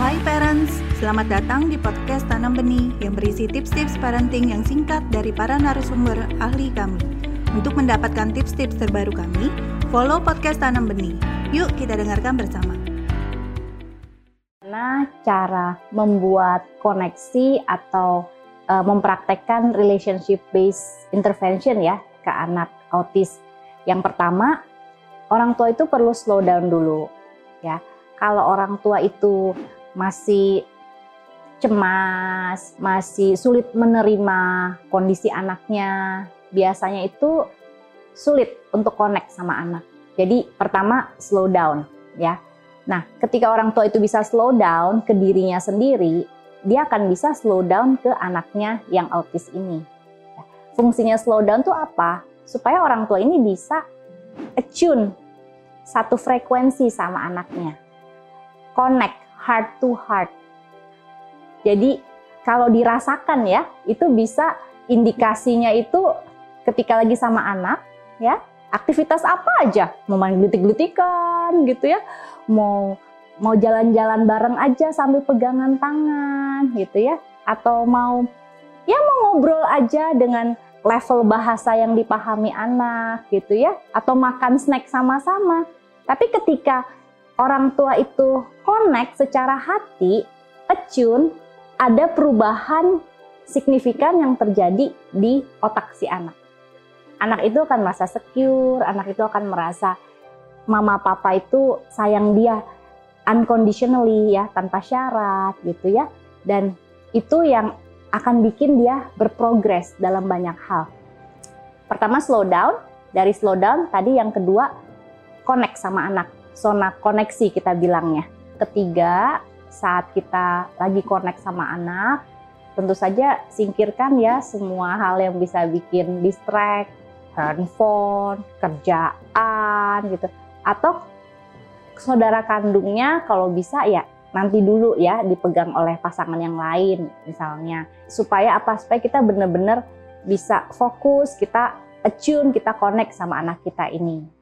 Hai parents, selamat datang di podcast Tanam Benih yang berisi tips-tips parenting yang singkat dari para narasumber ahli kami. Untuk mendapatkan tips-tips terbaru kami, follow podcast Tanam Benih. Yuk kita dengarkan bersama. Bagaimana cara membuat koneksi atau uh, mempraktekkan relationship based intervention ya ke anak autis. Yang pertama, orang tua itu perlu slow down dulu ya. Kalau orang tua itu masih cemas, masih sulit menerima kondisi anaknya, biasanya itu sulit untuk connect sama anak. Jadi pertama slow down ya. Nah, ketika orang tua itu bisa slow down ke dirinya sendiri, dia akan bisa slow down ke anaknya yang autis ini. Fungsinya slow down tuh apa? Supaya orang tua ini bisa attune satu frekuensi sama anaknya. Connect heart to heart. Jadi kalau dirasakan ya, itu bisa indikasinya itu ketika lagi sama anak ya, aktivitas apa aja, mau main glutik-glutikan gitu ya, mau mau jalan-jalan bareng aja sambil pegangan tangan gitu ya, atau mau ya mau ngobrol aja dengan level bahasa yang dipahami anak gitu ya, atau makan snack sama-sama. Tapi ketika orang tua itu connect secara hati, attune, ada perubahan signifikan yang terjadi di otak si anak. Anak itu akan merasa secure, anak itu akan merasa mama papa itu sayang dia unconditionally ya, tanpa syarat gitu ya. Dan itu yang akan bikin dia berprogres dalam banyak hal. Pertama slow down, dari slow down tadi yang kedua connect sama anak zona koneksi kita bilangnya. Ketiga, saat kita lagi connect sama anak, tentu saja singkirkan ya semua hal yang bisa bikin distract, handphone, kerjaan gitu. Atau saudara kandungnya kalau bisa ya nanti dulu ya dipegang oleh pasangan yang lain misalnya. Supaya apa? Supaya kita benar-benar bisa fokus, kita attune, kita connect sama anak kita ini.